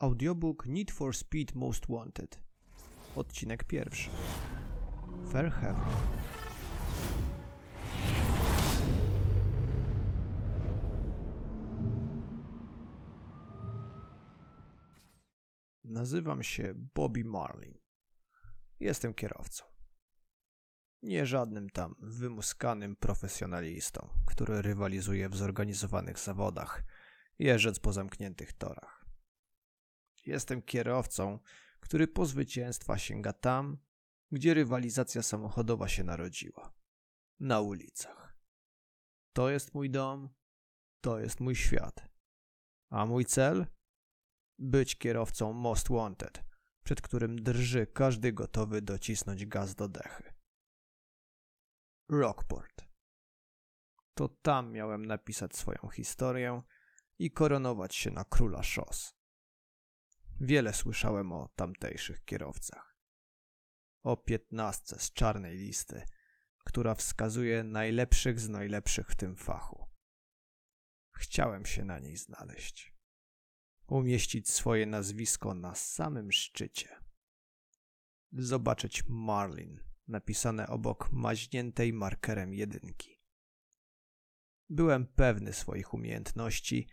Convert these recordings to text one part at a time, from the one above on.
Audiobook Need for Speed Most Wanted. Odcinek pierwszy. Fairhaven. Nazywam się Bobby Marlin. Jestem kierowcą. Nie żadnym tam wymuskanym profesjonalistą, który rywalizuje w zorganizowanych zawodach, jeżdżąc po zamkniętych torach. Jestem kierowcą, który po zwycięstwa sięga tam, gdzie rywalizacja samochodowa się narodziła na ulicach. To jest mój dom, to jest mój świat. A mój cel? Być kierowcą Most Wanted, przed którym drży każdy gotowy docisnąć gaz do dechy. Rockport. To tam miałem napisać swoją historię i koronować się na króla szos. Wiele słyszałem o tamtejszych kierowcach. O piętnastce z czarnej listy, która wskazuje najlepszych z najlepszych w tym fachu. Chciałem się na niej znaleźć. Umieścić swoje nazwisko na samym szczycie. Zobaczyć Marlin napisane obok maźniętej markerem jedynki. Byłem pewny swoich umiejętności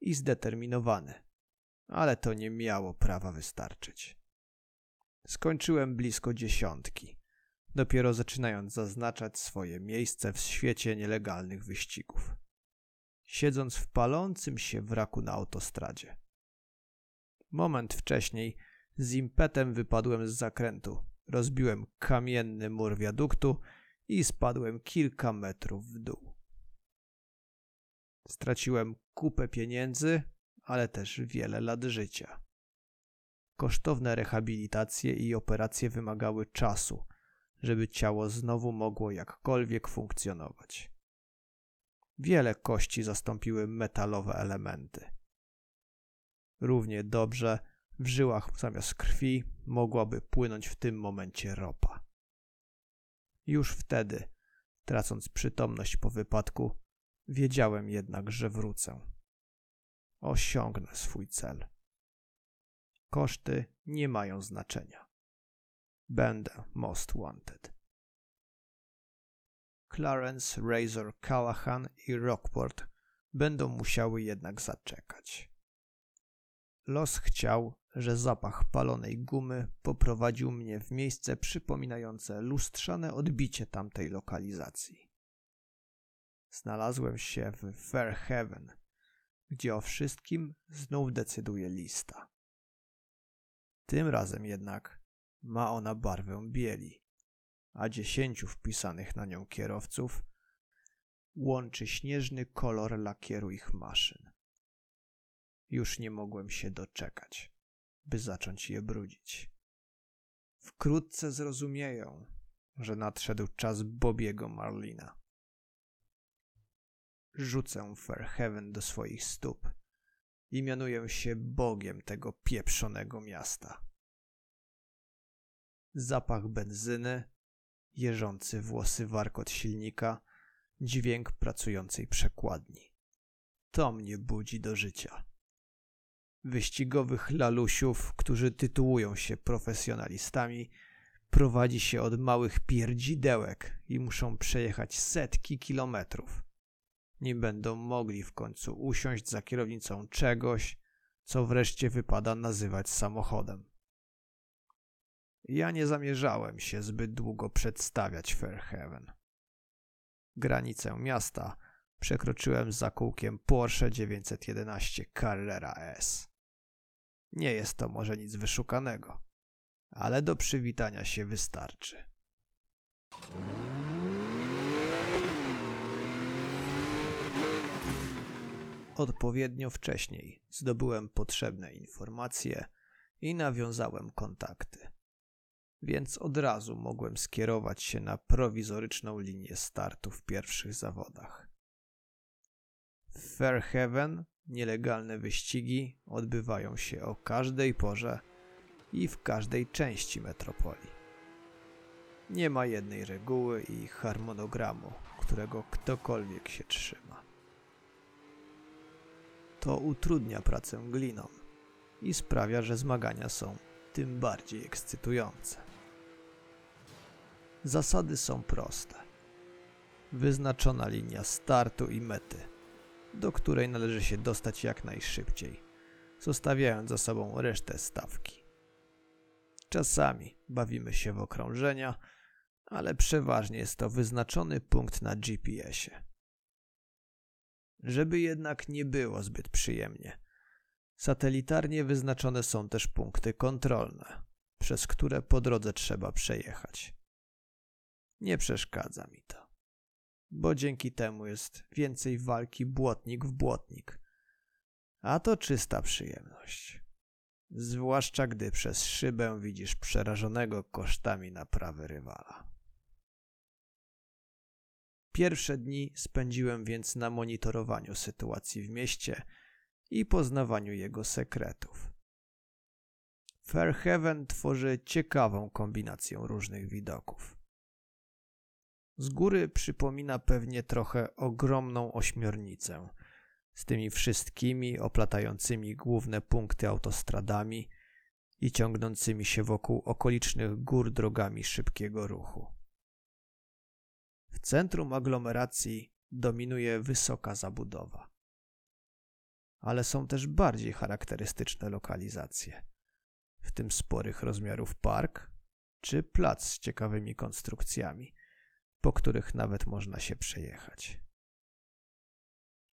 i zdeterminowany, ale to nie miało prawa wystarczyć. Skończyłem blisko dziesiątki, dopiero zaczynając zaznaczać swoje miejsce w świecie nielegalnych wyścigów, siedząc w palącym się wraku na autostradzie. Moment wcześniej z impetem wypadłem z zakrętu, rozbiłem kamienny mur wiaduktu i spadłem kilka metrów w dół. Straciłem kupę pieniędzy, ale też wiele lat życia. Kosztowne rehabilitacje i operacje wymagały czasu, żeby ciało znowu mogło jakkolwiek funkcjonować. Wiele kości zastąpiły metalowe elementy. Równie dobrze w żyłach zamiast krwi mogłaby płynąć w tym momencie ropa. Już wtedy, tracąc przytomność po wypadku, wiedziałem jednak, że wrócę. Osiągnę swój cel. Koszty nie mają znaczenia. Będę most wanted. Clarence, Razor, Callahan i Rockport będą musiały jednak zaczekać. Los chciał, że zapach palonej gumy poprowadził mnie w miejsce przypominające lustrzane odbicie tamtej lokalizacji. Znalazłem się w Fairhaven, gdzie o wszystkim znów decyduje lista. Tym razem jednak ma ona barwę bieli, a dziesięciu wpisanych na nią kierowców łączy śnieżny kolor lakieru ich maszyn. Już nie mogłem się doczekać, by zacząć je brudzić. Wkrótce zrozumieją, że nadszedł czas Bobiego Marlina. Rzucę Fairhaven do swoich stóp i mianuję się Bogiem tego pieprzonego miasta. Zapach benzyny, jeżący włosy warkot silnika, dźwięk pracującej przekładni. To mnie budzi do życia wyścigowych lalusiów, którzy tytułują się profesjonalistami, prowadzi się od małych pierdzidełek i muszą przejechać setki kilometrów. Nie będą mogli w końcu usiąść za kierownicą czegoś, co wreszcie wypada nazywać samochodem. Ja nie zamierzałem się zbyt długo przedstawiać Fairhaven. Granicę miasta przekroczyłem za kółkiem Porsche 911 Carrera S. Nie jest to może nic wyszukanego, ale do przywitania się wystarczy. Odpowiednio wcześniej zdobyłem potrzebne informacje i nawiązałem kontakty, więc od razu mogłem skierować się na prowizoryczną linię startu w pierwszych zawodach. W Fairhaven Nielegalne wyścigi odbywają się o każdej porze i w każdej części metropolii. Nie ma jednej reguły i harmonogramu, którego ktokolwiek się trzyma. To utrudnia pracę gliną, i sprawia, że zmagania są tym bardziej ekscytujące. Zasady są proste. Wyznaczona linia startu i mety, do której należy się dostać jak najszybciej, zostawiając za sobą resztę stawki. Czasami bawimy się w okrążenia, ale przeważnie jest to wyznaczony punkt na GPS-ie. Żeby jednak nie było zbyt przyjemnie, satelitarnie wyznaczone są też punkty kontrolne, przez które po drodze trzeba przejechać. Nie przeszkadza mi to, bo dzięki temu jest więcej walki błotnik w błotnik, a to czysta przyjemność. Zwłaszcza gdy przez szybę widzisz przerażonego kosztami naprawy rywala. Pierwsze dni spędziłem więc na monitorowaniu sytuacji w mieście i poznawaniu jego sekretów. Fairhaven tworzy ciekawą kombinację różnych widoków. Z góry przypomina pewnie trochę ogromną ośmiornicę, z tymi wszystkimi oplatającymi główne punkty autostradami i ciągnącymi się wokół okolicznych gór drogami szybkiego ruchu. W centrum aglomeracji dominuje wysoka zabudowa. Ale są też bardziej charakterystyczne lokalizacje, w tym sporych rozmiarów park czy plac z ciekawymi konstrukcjami, po których nawet można się przejechać.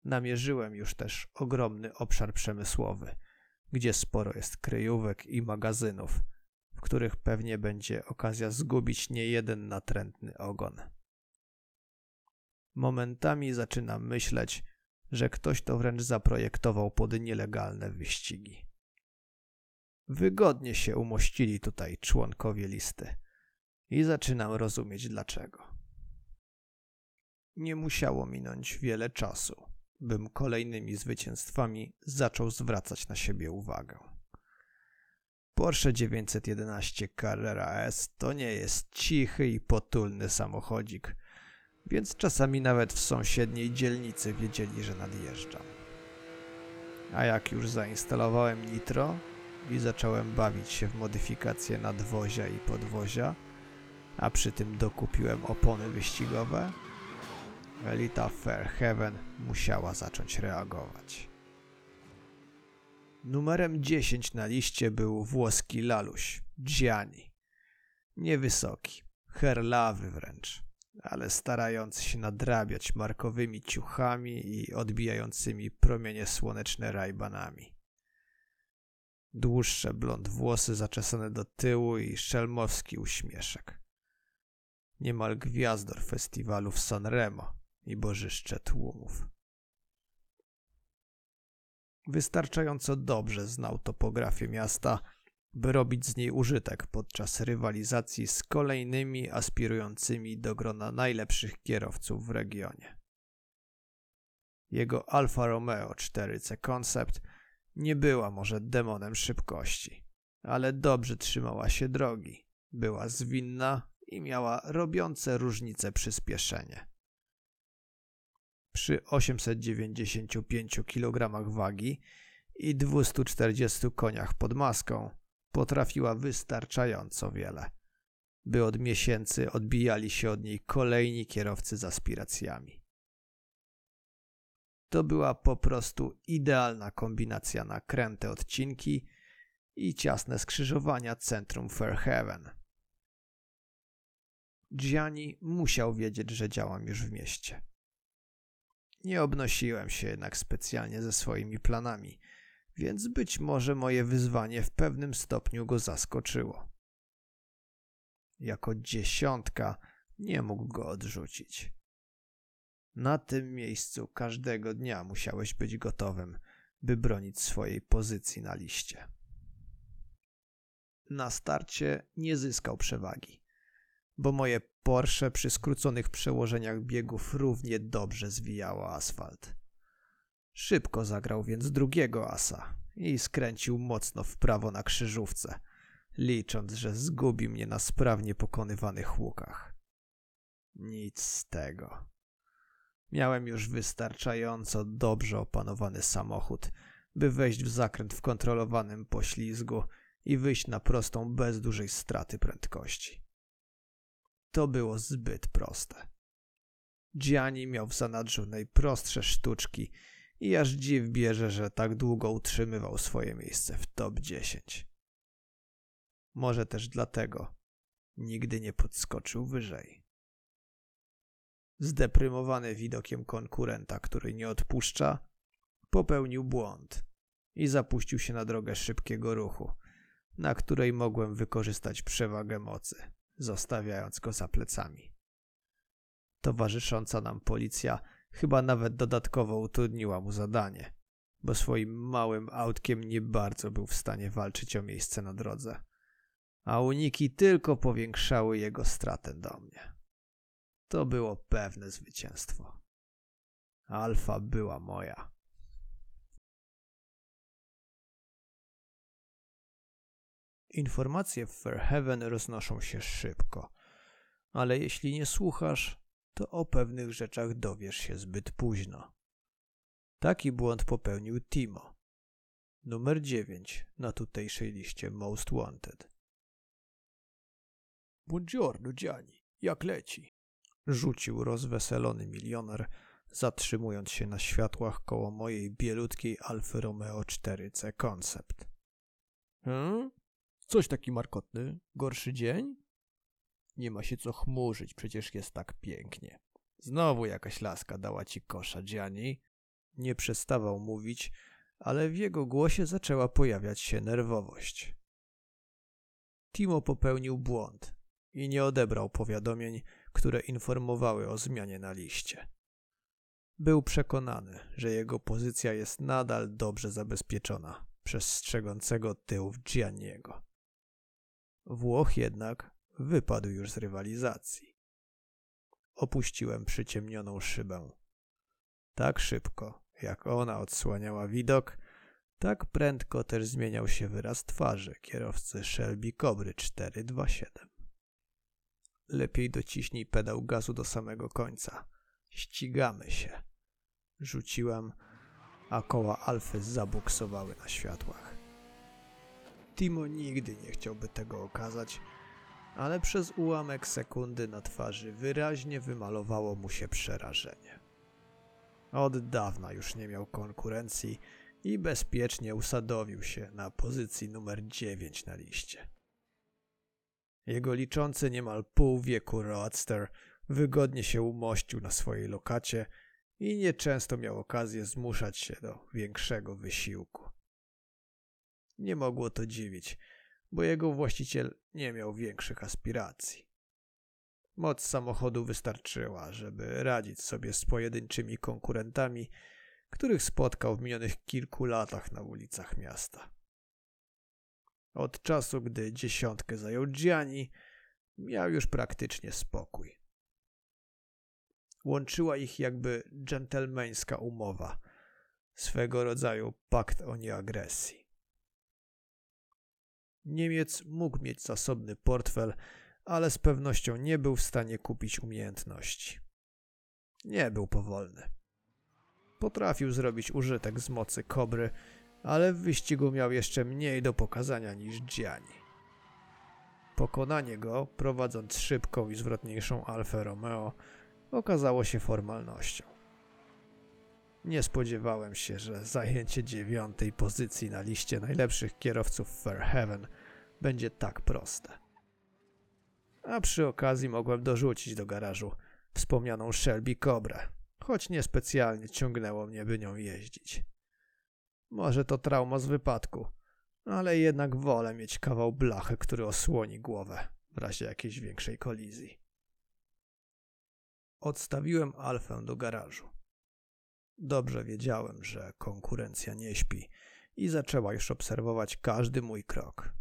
Namierzyłem już też ogromny obszar przemysłowy, gdzie sporo jest kryjówek i magazynów, w których pewnie będzie okazja zgubić niejeden natrętny ogon. Momentami zaczynam myśleć, że ktoś to wręcz zaprojektował pod nielegalne wyścigi. Wygodnie się umościli tutaj członkowie listy i zaczynam rozumieć dlaczego. Nie musiało minąć wiele czasu, bym kolejnymi zwycięstwami zaczął zwracać na siebie uwagę. Porsche 911 Carrera S to nie jest cichy i potulny samochodzik, więc czasami nawet w sąsiedniej dzielnicy wiedzieli, że nadjeżdżam. A jak już zainstalowałem nitro i zacząłem bawić się w modyfikacje nadwozia i podwozia, a przy tym dokupiłem opony wyścigowe, elita Fairhaven musiała zacząć reagować. Numerem 10 na liście był włoski laluś, Gianni. Niewysoki, herlawy wręcz ale starający się nadrabiać markowymi ciuchami i odbijającymi promienie słoneczne rajbanami. Dłuższe blond włosy zaczesane do tyłu i szelmowski uśmieszek. Niemal gwiazdor festiwalu w Sanremo i bożyszcze tłumów. Wystarczająco dobrze znał topografię miasta, by robić z niej użytek podczas rywalizacji z kolejnymi aspirującymi do grona najlepszych kierowców w regionie. Jego Alfa Romeo 4C Concept nie była może demonem szybkości, ale dobrze trzymała się drogi, była zwinna i miała robiące różnice przyspieszenie. Przy 895 kg wagi i 240 koniach pod maską potrafiła wystarczająco wiele, by od miesięcy odbijali się od niej kolejni kierowcy z aspiracjami. To była po prostu idealna kombinacja na kręte odcinki i ciasne skrzyżowania centrum Fairhaven. Gianni musiał wiedzieć, że działam już w mieście. Nie obnosiłem się jednak specjalnie ze swoimi planami – więc być może moje wyzwanie w pewnym stopniu go zaskoczyło. Jako dziesiątka nie mógł go odrzucić. Na tym miejscu każdego dnia musiałeś być gotowym, by bronić swojej pozycji na liście. Na starcie nie zyskał przewagi, bo moje Porsche przy skróconych przełożeniach biegów równie dobrze zwijało asfalt. Szybko zagrał więc drugiego asa i skręcił mocno w prawo na krzyżówce, licząc, że zgubi mnie na sprawnie pokonywanych łukach. Nic z tego. Miałem już wystarczająco dobrze opanowany samochód, by wejść w zakręt w kontrolowanym poślizgu i wyjść na prostą bez dużej straty prędkości. To było zbyt proste. Gianni miał w zanadrzu najprostsze sztuczki i aż dziw bierze, że tak długo utrzymywał swoje miejsce w top 10. Może też dlatego nigdy nie podskoczył wyżej. Zdeprymowany widokiem konkurenta, który nie odpuszcza, popełnił błąd i zapuścił się na drogę szybkiego ruchu, na której mogłem wykorzystać przewagę mocy, zostawiając go za plecami. Towarzysząca nam policja chyba nawet dodatkowo utrudniła mu zadanie, bo swoim małym autkiem nie bardzo był w stanie walczyć o miejsce na drodze, a uniki tylko powiększały jego stratę do mnie. To było pewne zwycięstwo. Alfa była moja. Informacje w Fairhaven roznoszą się szybko, ale jeśli nie słuchasz, to o pewnych rzeczach dowiesz się zbyt późno. Taki błąd popełnił Timo, numer 9 na tutejszej liście Most Wanted. Buongiorno, Gianni, jak leci? Rzucił rozweselony milioner, zatrzymując się na światłach koło mojej bielutkiej Alfy Romeo 4C Concept. Hmm? Coś taki markotny? Gorszy dzień? Nie ma się co chmurzyć, przecież jest tak pięknie. Znowu jakaś laska dała ci kosza, Gianni. Nie przestawał mówić, ale w jego głosie zaczęła pojawiać się nerwowość. Timo popełnił błąd i nie odebrał powiadomień, które informowały o zmianie na liście. Był przekonany, że jego pozycja jest nadal dobrze zabezpieczona przez strzegącego tyłów Gianniego. Włoch jednak wypadł już z rywalizacji. Opuściłem przyciemnioną szybę. Tak szybko, jak ona odsłaniała widok, tak prędko też zmieniał się wyraz twarzy kierowcy Shelby Cobry 427. Lepiej dociśnij pedał gazu do samego końca. Ścigamy się. Rzuciłem, a koła Alfy zabuksowały na światłach. Timo nigdy nie chciałby tego okazać, ale przez ułamek sekundy na twarzy wyraźnie wymalowało mu się przerażenie. Od dawna już nie miał konkurencji i bezpiecznie usadowił się na pozycji numer 9 na liście. Jego liczący niemal pół wieku Roadster wygodnie się umościł na swojej lokacie i nieczęsto miał okazję zmuszać się do większego wysiłku. Nie mogło to dziwić, bo jego właściciel nie miał większych aspiracji. Moc samochodu wystarczyła, żeby radzić sobie z pojedynczymi konkurentami, których spotkał w minionych kilku latach na ulicach miasta. Od czasu, gdy dziesiątkę zajął Gianni, miał już praktycznie spokój. Łączyła ich jakby dżentelmeńska umowa, swego rodzaju pakt o nieagresji. Niemiec mógł mieć zasobny portfel, ale z pewnością nie był w stanie kupić umiejętności. Nie był powolny. Potrafił zrobić użytek z mocy kobry, ale w wyścigu miał jeszcze mniej do pokazania niż Gianni. Pokonanie go, prowadząc szybką i zwrotniejszą Alfa Romeo, okazało się formalnością. Nie spodziewałem się, że zajęcie dziewiątej pozycji na liście najlepszych kierowców Fairhaven będzie tak proste. A przy okazji mogłem dorzucić do garażu wspomnianą Shelby Cobra, choć niespecjalnie ciągnęło mnie, by nią jeździć. Może to trauma z wypadku, ale jednak wolę mieć kawał blachy, który osłoni głowę w razie jakiejś większej kolizji. Odstawiłem Alfę do garażu. Dobrze wiedziałem, że konkurencja nie śpi i zaczęła już obserwować każdy mój krok.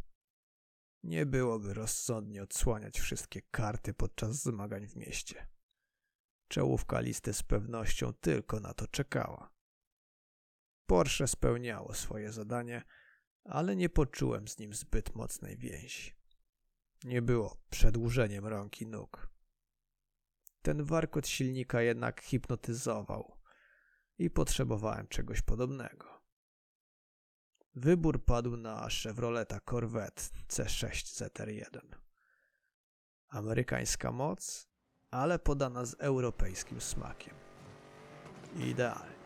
Nie byłoby rozsądnie odsłaniać wszystkie karty podczas zmagań w mieście. Czołówka listy z pewnością tylko na to czekała. Porsche spełniało swoje zadanie, ale nie poczułem z nim zbyt mocnej więzi. Nie było przedłużeniem rąk i nóg. Ten warkot silnika jednak hipnotyzował i potrzebowałem czegoś podobnego. Wybór padł na Chevroleta Corvette C6 ZR1. Amerykańska moc, ale podana z europejskim smakiem. Idealnie.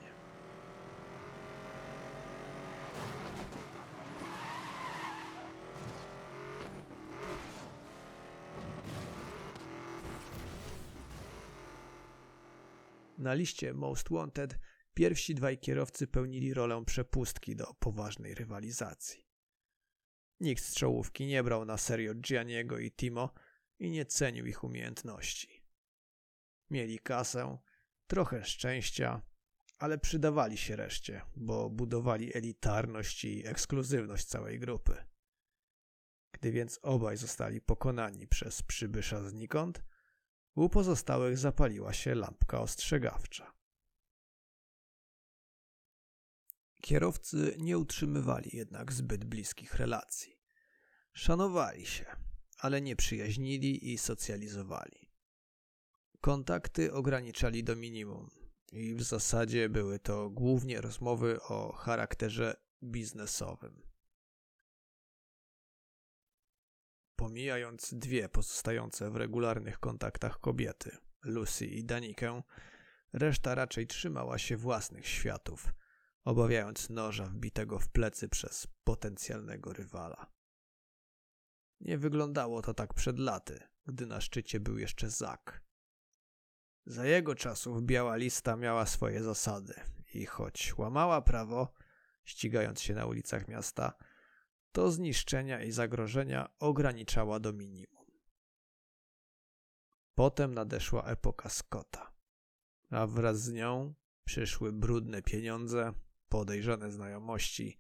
Na liście Most Wanted pierwsi dwaj kierowcy pełnili rolę przepustki do poważnej rywalizacji. Nikt z czołówki nie brał na serio Gianniego i Timo i nie cenił ich umiejętności. Mieli kasę, trochę szczęścia, ale przydawali się reszcie, bo budowali elitarność i ekskluzywność całej grupy. Gdy więc obaj zostali pokonani przez przybysza znikąd, u pozostałych zapaliła się lampka ostrzegawcza. Kierowcy nie utrzymywali jednak zbyt bliskich relacji. Szanowali się, ale nie przyjaźnili i socjalizowali. Kontakty ograniczali do minimum i w zasadzie były to głównie rozmowy o charakterze biznesowym. Pomijając dwie pozostające w regularnych kontaktach kobiety, Lucy i Danikę, reszta raczej trzymała się własnych światów, obawiając noża wbitego w plecy przez potencjalnego rywala. Nie wyglądało to tak przed laty, gdy na szczycie był jeszcze Zak. Za jego czasów biała lista miała swoje zasady i choć łamała prawo, ścigając się na ulicach miasta, to zniszczenia i zagrożenia ograniczała do minimum. Potem nadeszła epoka Scotta, a wraz z nią przyszły brudne pieniądze, podejrzane znajomości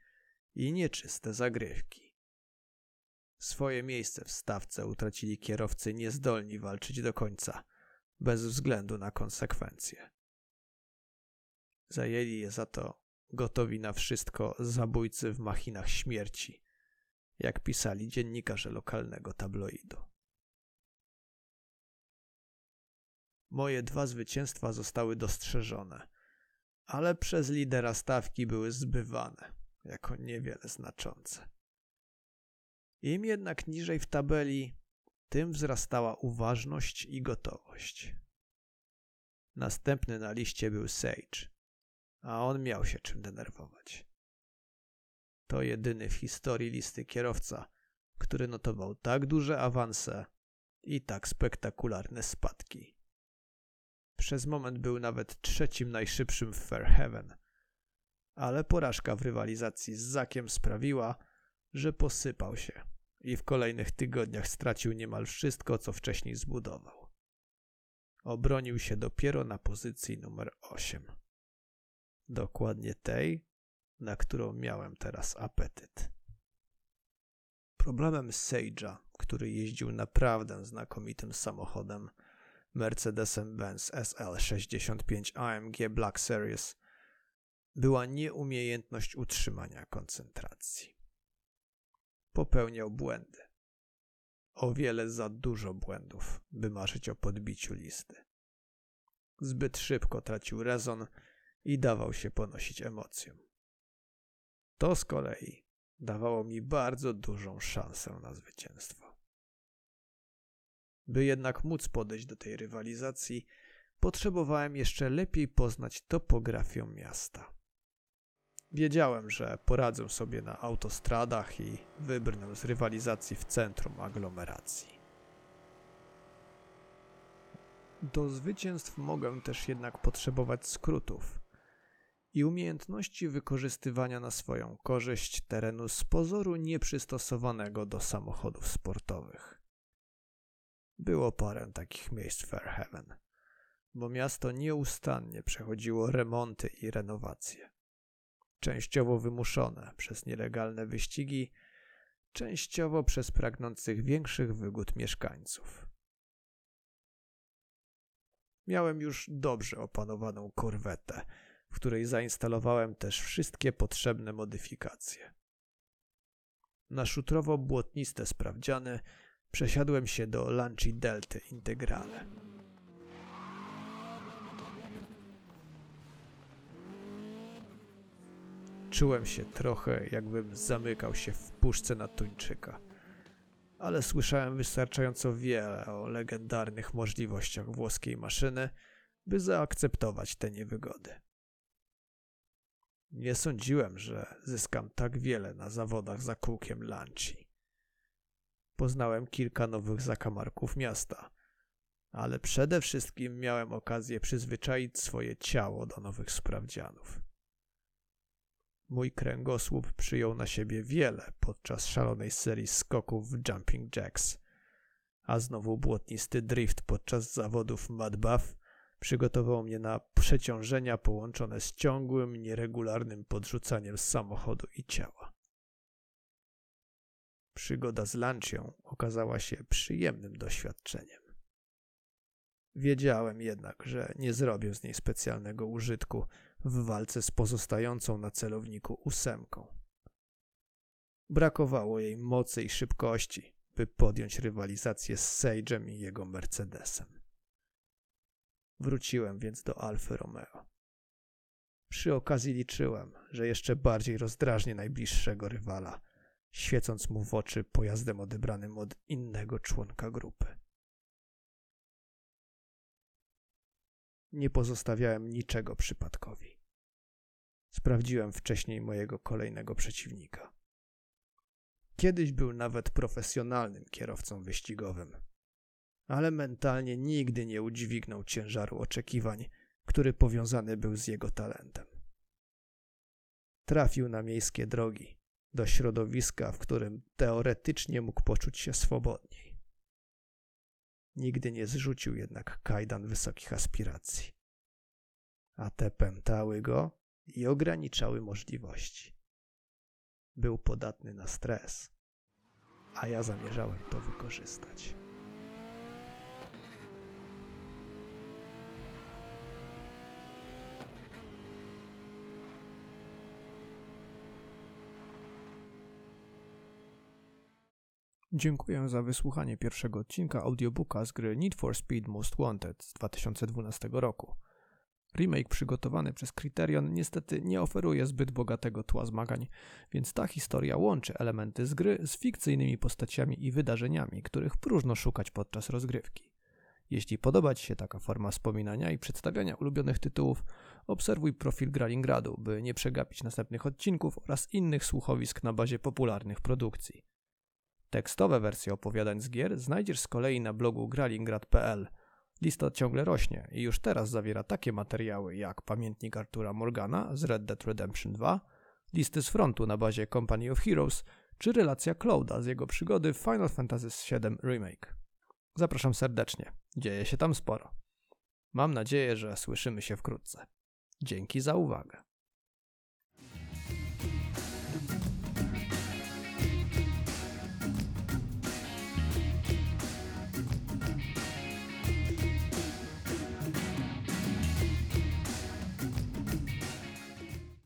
i nieczyste zagrywki. Swoje miejsce w stawce utracili kierowcy niezdolni walczyć do końca, bez względu na konsekwencje. Zajęli je za to gotowi na wszystko zabójcy w machinach śmierci, jak pisali dziennikarze lokalnego tabloidu. Moje dwa zwycięstwa zostały dostrzeżone, ale przez lidera stawki były zbywane jako niewiele znaczące. Im jednak niżej w tabeli, tym wzrastała uważność i gotowość. Następny na liście był Sage, a on miał się czym denerwować. To jedyny w historii listy kierowca, który notował tak duże awanse i tak spektakularne spadki. Przez moment był nawet trzecim najszybszym w Fairhaven, ale porażka w rywalizacji z Zakiem sprawiła, że posypał się i w kolejnych tygodniach stracił niemal wszystko, co wcześniej zbudował. Obronił się dopiero na pozycji numer 8. Dokładnie tej, na którą miałem teraz apetyt. Problemem Sage'a, który jeździł naprawdę znakomitym samochodem Mercedesem Benz SL65 AMG Black Series, była nieumiejętność utrzymania koncentracji. Popełniał błędy. O wiele za dużo błędów, by marzyć o podbiciu listy. Zbyt szybko tracił rezon i dawał się ponosić emocjom. To z kolei dawało mi bardzo dużą szansę na zwycięstwo. By jednak móc podejść do tej rywalizacji, potrzebowałem jeszcze lepiej poznać topografię miasta. Wiedziałem, że poradzę sobie na autostradach i wybrnę z rywalizacji w centrum aglomeracji. Do zwycięstw mogę też jednak potrzebować skrótów, i umiejętności wykorzystywania na swoją korzyść terenu z pozoru nieprzystosowanego do samochodów sportowych. Było parę takich miejsc w Fairhaven, bo miasto nieustannie przechodziło remonty i renowacje. Częściowo wymuszone przez nielegalne wyścigi, częściowo przez pragnących większych wygód mieszkańców. Miałem już dobrze opanowaną korwetę, w której zainstalowałem też wszystkie potrzebne modyfikacje. Na szutrowo-błotniste sprawdziany przesiadłem się do Lanci Delty Integrale. Czułem się trochę, jakbym zamykał się w puszce na tuńczyka. Ale słyszałem wystarczająco wiele o legendarnych możliwościach włoskiej maszyny, by zaakceptować te niewygody. Nie sądziłem, że zyskam tak wiele na zawodach za kółkiem Lanci. Poznałem kilka nowych zakamarków miasta, ale przede wszystkim miałem okazję przyzwyczaić swoje ciało do nowych sprawdzianów. Mój kręgosłup przyjął na siebie wiele podczas szalonej serii skoków w Jumping Jacks, a znowu błotnisty drift podczas zawodów Mad Buff przygotował mnie na przeciążenia połączone z ciągłym, nieregularnym podrzucaniem samochodu i ciała. Przygoda z Lancią okazała się przyjemnym doświadczeniem. Wiedziałem jednak, że nie zrobię z niej specjalnego użytku w walce z pozostającą na celowniku ósemką. Brakowało jej mocy i szybkości, by podjąć rywalizację z Sage'em i jego Mercedesem. Wróciłem więc do Alfy Romeo. Przy okazji liczyłem, że jeszcze bardziej rozdrażnię najbliższego rywala, świecąc mu w oczy pojazdem odebranym od innego członka grupy. Nie pozostawiałem niczego przypadkowi. Sprawdziłem wcześniej mojego kolejnego przeciwnika. Kiedyś był nawet profesjonalnym kierowcą wyścigowym, ale mentalnie nigdy nie udźwignął ciężaru oczekiwań, który powiązany był z jego talentem. Trafił na miejskie drogi, do środowiska, w którym teoretycznie mógł poczuć się swobodniej. Nigdy nie zrzucił jednak kajdan wysokich aspiracji. A te pętały go i ograniczały możliwości. Był podatny na stres, a ja zamierzałem to wykorzystać. Dziękuję za wysłuchanie pierwszego odcinka audiobooka z gry Need for Speed Most Wanted z 2012 roku. Remake przygotowany przez Criterion niestety nie oferuje zbyt bogatego tła zmagań, więc ta historia łączy elementy z gry z fikcyjnymi postaciami i wydarzeniami, których próżno szukać podczas rozgrywki. Jeśli podoba Ci się taka forma wspominania i przedstawiania ulubionych tytułów, obserwuj profil Gralingradu, by nie przegapić następnych odcinków oraz innych słuchowisk na bazie popularnych produkcji. Tekstowe wersje opowiadań z gier znajdziesz z kolei na blogu gralingrad.pl. Lista ciągle rośnie i już teraz zawiera takie materiały jak pamiętnik Artura Morgana z Red Dead Redemption 2, listy z frontu na bazie Company of Heroes, czy relacja Clouda z jego przygody w Final Fantasy VII Remake. Zapraszam serdecznie, dzieje się tam sporo. Mam nadzieję, że słyszymy się wkrótce. Dzięki za uwagę.